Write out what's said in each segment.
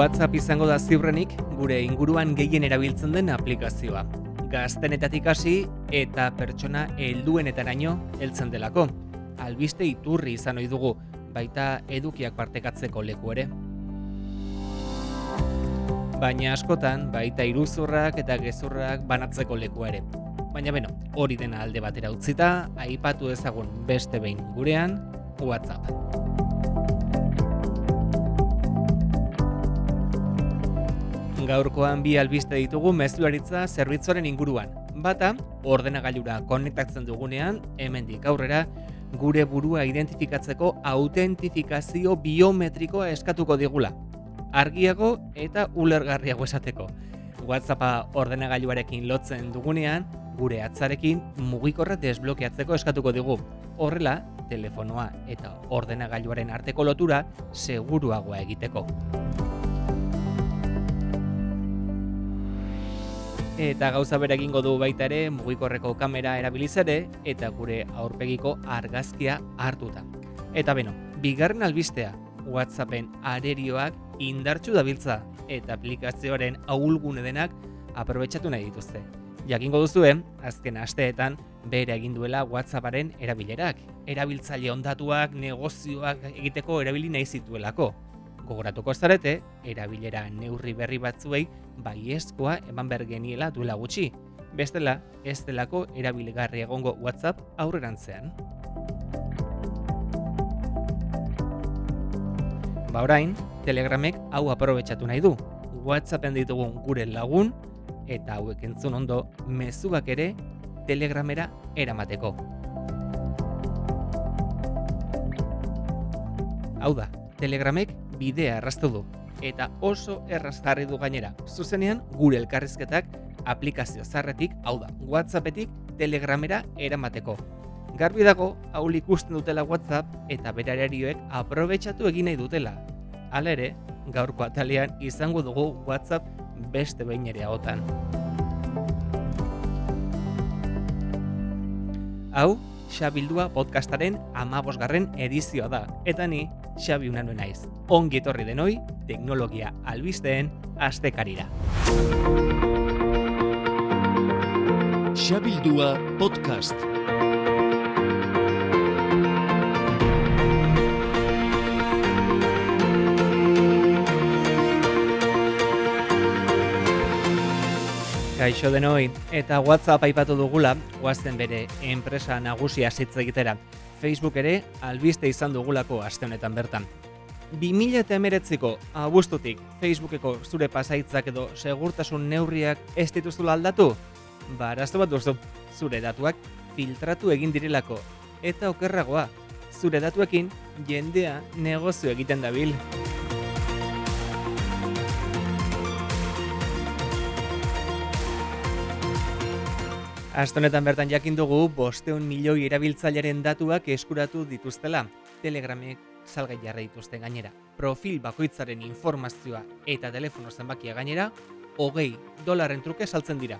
WhatsApp izango da ziurrenik gure inguruan gehien erabiltzen den aplikazioa. Gaztenetatik hasi eta pertsona helduenetaraino heltzen delako. Albiste iturri izan ohi dugu, baita edukiak partekatzeko leku ere. Baina askotan baita iruzurrak eta gezurrak banatzeko leku ere. Baina beno, hori dena alde batera utzita, aipatu ezagun beste behin gurean, WhatsApp. Gaurkoan bi albiste ditugu mezularitza zerbitzuaren inguruan. Bata, ordenagailura konektatzen dugunean, hemendik aurrera, gure burua identifikatzeko autentifikazio biometrikoa eskatuko digula. Argiago eta ulergarriago esateko. WhatsAppa ordenagailuarekin lotzen dugunean, gure atzarekin mugikorra desblokeatzeko eskatuko digu. Horrela, telefonoa eta ordenagailuaren arteko lotura seguruagoa egiteko. Eta gauza bere egingo du baita ere mugikorreko kamera erabiliz ere eta gure aurpegiko argazkia hartuta. Eta beno, bigarren albistea, WhatsAppen arerioak indartsu dabiltza eta aplikazioaren ahulgune denak aprobetxatu nahi dituzte. Jakingo duzue, azken asteetan bere egin duela WhatsApparen erabilerak. Erabiltzaile ondatuak, negozioak egiteko erabili nahi zituelako gogoratuko zarete, erabilera neurri berri batzuei baiezkoa eman behar geniela duela gutxi. Bestela, ez delako erabilgarri egongo WhatsApp aurrerantzean. Ba orain, Telegramek hau aprobetsatu nahi du. WhatsAppen ditugun gure lagun eta hauek entzun ondo mezuak ere Telegramera eramateko. Hau da, Telegramek bidea erraztu du eta oso erraz jarri du gainera. Zuzenean gure elkarrizketak aplikazio zarretik, hau da, WhatsAppetik Telegramera eramateko. Garbi dago, hau ikusten dutela WhatsApp eta berararioek aprobetsatu egin nahi dutela. Hala ere, gaurko atalean izango dugu WhatsApp beste behin ere haotan. Hau, Xabildua podcastaren amabosgarren edizioa da, eta ni Xabi Unanue naiz. Ongi etorri denoi, teknologia albisteen astekarira. Xabildua podcast. Kaixo denoi, eta WhatsApp aipatu dugula, guazten bere enpresa nagusia zitz egitera. Facebook ere albiste izan dugulako aste honetan bertan. 2000 eta emeretziko abuztutik Facebookeko zure pasaitzak edo segurtasun neurriak ez dituzula aldatu? Ba, araztu bat duzu, zure datuak filtratu egin direlako. Eta okerragoa, zure datuekin jendea negozio egiten dabil. Astonetan bertan jakin dugu, bosteun milioi erabiltzailaren datuak eskuratu dituztela. Telegramek salgai jarra dituzte gainera. Profil bakoitzaren informazioa eta telefono zenbakia gainera, hogei dolarren truke saltzen dira.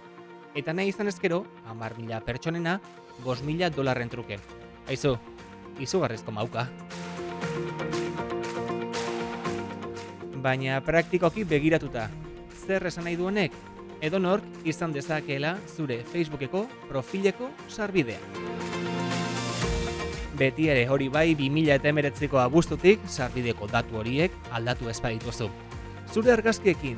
Eta nahi izan ezkero, amar mila pertsonena, bos mila dolarren truke. Aizu, izugarrizko mauka. Baina praktikoki begiratuta. Zer esan nahi duenek? Edonork izan dezakeela zure Facebookeko profileko sarbidea. Beti ere hori bai 2000 eta emeretziko abuztutik sarbideko datu horiek aldatu ezpadituzu. Zure argazkiekin,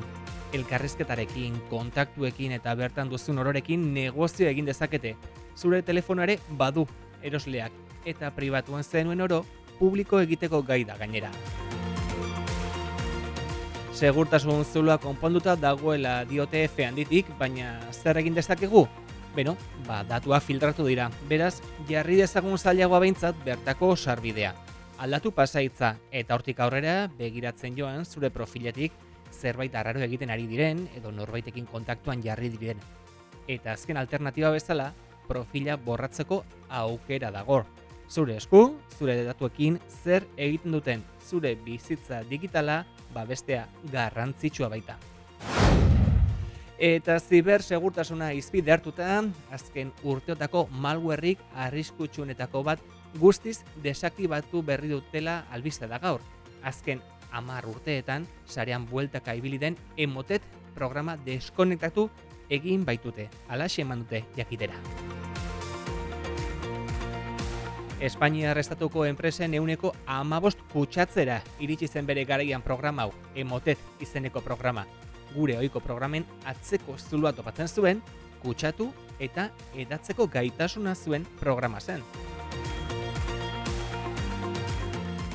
elkarrizketarekin, kontaktuekin eta bertan duzun ororekin negozio egin dezakete. Zure telefonare badu erosleak eta pribatuan zenuen oro publiko egiteko gai da gainera segurtasun zulua konponduta dagoela diote F handitik, baina zer egin dezakegu? Beno, ba, datua filtratu dira. Beraz, jarri dezagun zailagoa behintzat bertako sarbidea. Aldatu pasaitza eta hortik aurrera begiratzen joan zure profiletik zerbait arraro egiten ari diren edo norbaitekin kontaktuan jarri diren. Eta azken alternatiba bezala, profila borratzeko aukera dago. Zure esku, zure datuekin zer egiten duten zure bizitza digitala ba bestea garrantzitsua baita. Eta ziber segurtasuna izpide hartuta, azken urteotako malwareik arriskutsuenetako bat guztiz desaktibatu berri dutela albiste da gaur. Azken amar urteetan, sarean bueltaka ibili den emotet programa deskonektatu egin baitute, alaxe eman dute jakitera. Espainia arrestatuko enpresen euneko amabost kutsatzera iritsi zen bere garaian programa hau, emotet izeneko programa. Gure ohiko programen atzeko zulua topatzen zuen, kutsatu eta edatzeko gaitasuna zuen programa zen.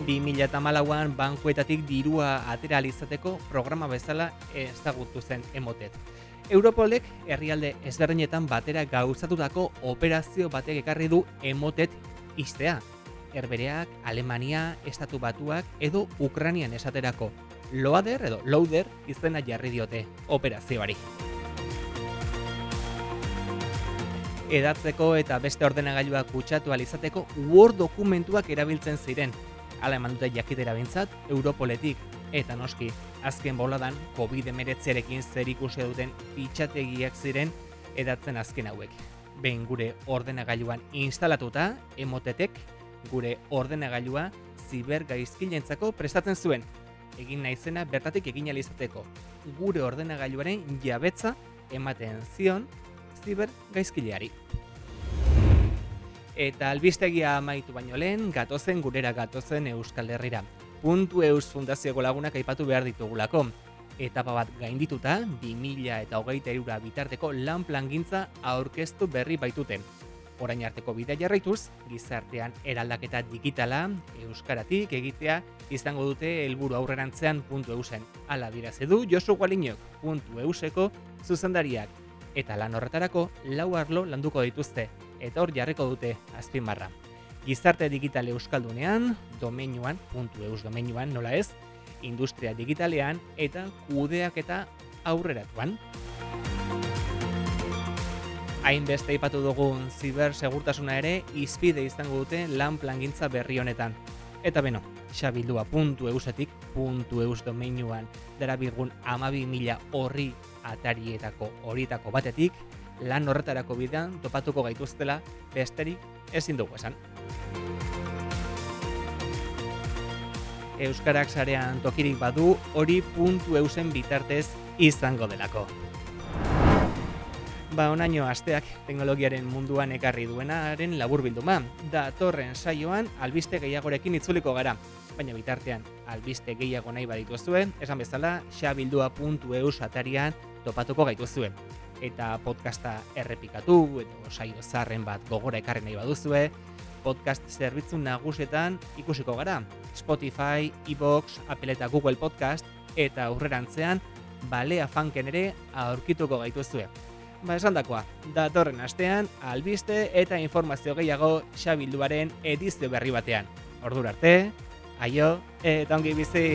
2008an bankuetatik dirua atera izateko programa bezala ezagutu zen emotet. Europolek herrialde ezberdinetan batera gauzatutako operazio batek ekarri du emotet iztea. Herbereak, Alemania, Estatu Batuak edo Ukranian esaterako. Loader edo Loader izena jarri diote operazioari. Edatzeko eta beste ordenagailuak kutsatu alizateko Word dokumentuak erabiltzen ziren, ala eman dute jakitera bintzat, Europoletik, eta noski, azken boladan, COVID-19 zer ikusi duten pitxategiak ziren edatzen azken hauek. Behin gure ordenagailuan instalatuta, emotetek, gure ordenagailua zibergaizkilentzako prestatzen zuen. Egin naizena bertatik egin alizateko. Gure ordenagailuaren jabetza ematen zion zibergaizkileari. Eta albistegia amaitu baino lehen, gatozen gurera gatozen Euskal Herrira. Puntu Eus Fundazioko lagunak aipatu behar ditugulako. Etapa bat gaindituta, 2000 eta hogeita erura bitarteko lan plangintza aurkeztu berri baituten. Orain arteko bidea jarraituz, gizartean eraldaketa digitala, euskaratik egitea, izango dute helburu aurrerantzean puntu eusen. Ala dirazedu Josu Gualinok puntu euseko zuzendariak. Eta lan horretarako, lau arlo landuko dituzte, eta hor jarriko dute azpimarra. Gizarte digital euskaldunean, domeinuan, puntu eus domeinuan, nola ez, industria digitalean eta kudeak eta aurreratuan. Hainbeste ipatu dugun ziber segurtasuna ere izpide izango dute lan plangintza berri honetan. Eta beno, xabildua puntu eusetik, puntu eus domeinuan, dara birgun amabi mila horri atarietako horietako batetik, lan horretarako bidean topatuko gaituztela besterik ezin dugu esan. Euskarak sarean tokirik badu hori puntu eusen bitartez izango delako. Ba, onaino asteak teknologiaren munduan ekarri duenaren labur bilduma. Da, torren saioan albiste gehiagorekin itzuliko gara. Baina bitartean, albiste gehiago nahi baditu zuen, esan bezala, xabildua.eus atarian topatuko gaitu zuen eta podcasta errepikatu edo saio zarren bat gogora ekarri nahi baduzue, podcast zerbitzu nagusetan ikusiko gara. Spotify, iBox, Apple eta Google Podcast eta aurrerantzean balea fanken ere aurkituko gaituzue. Ba esan dakoa, datorren astean, albiste eta informazio gehiago xabilduaren edizio berri batean. Ordur arte, aio, eta ongi bizi!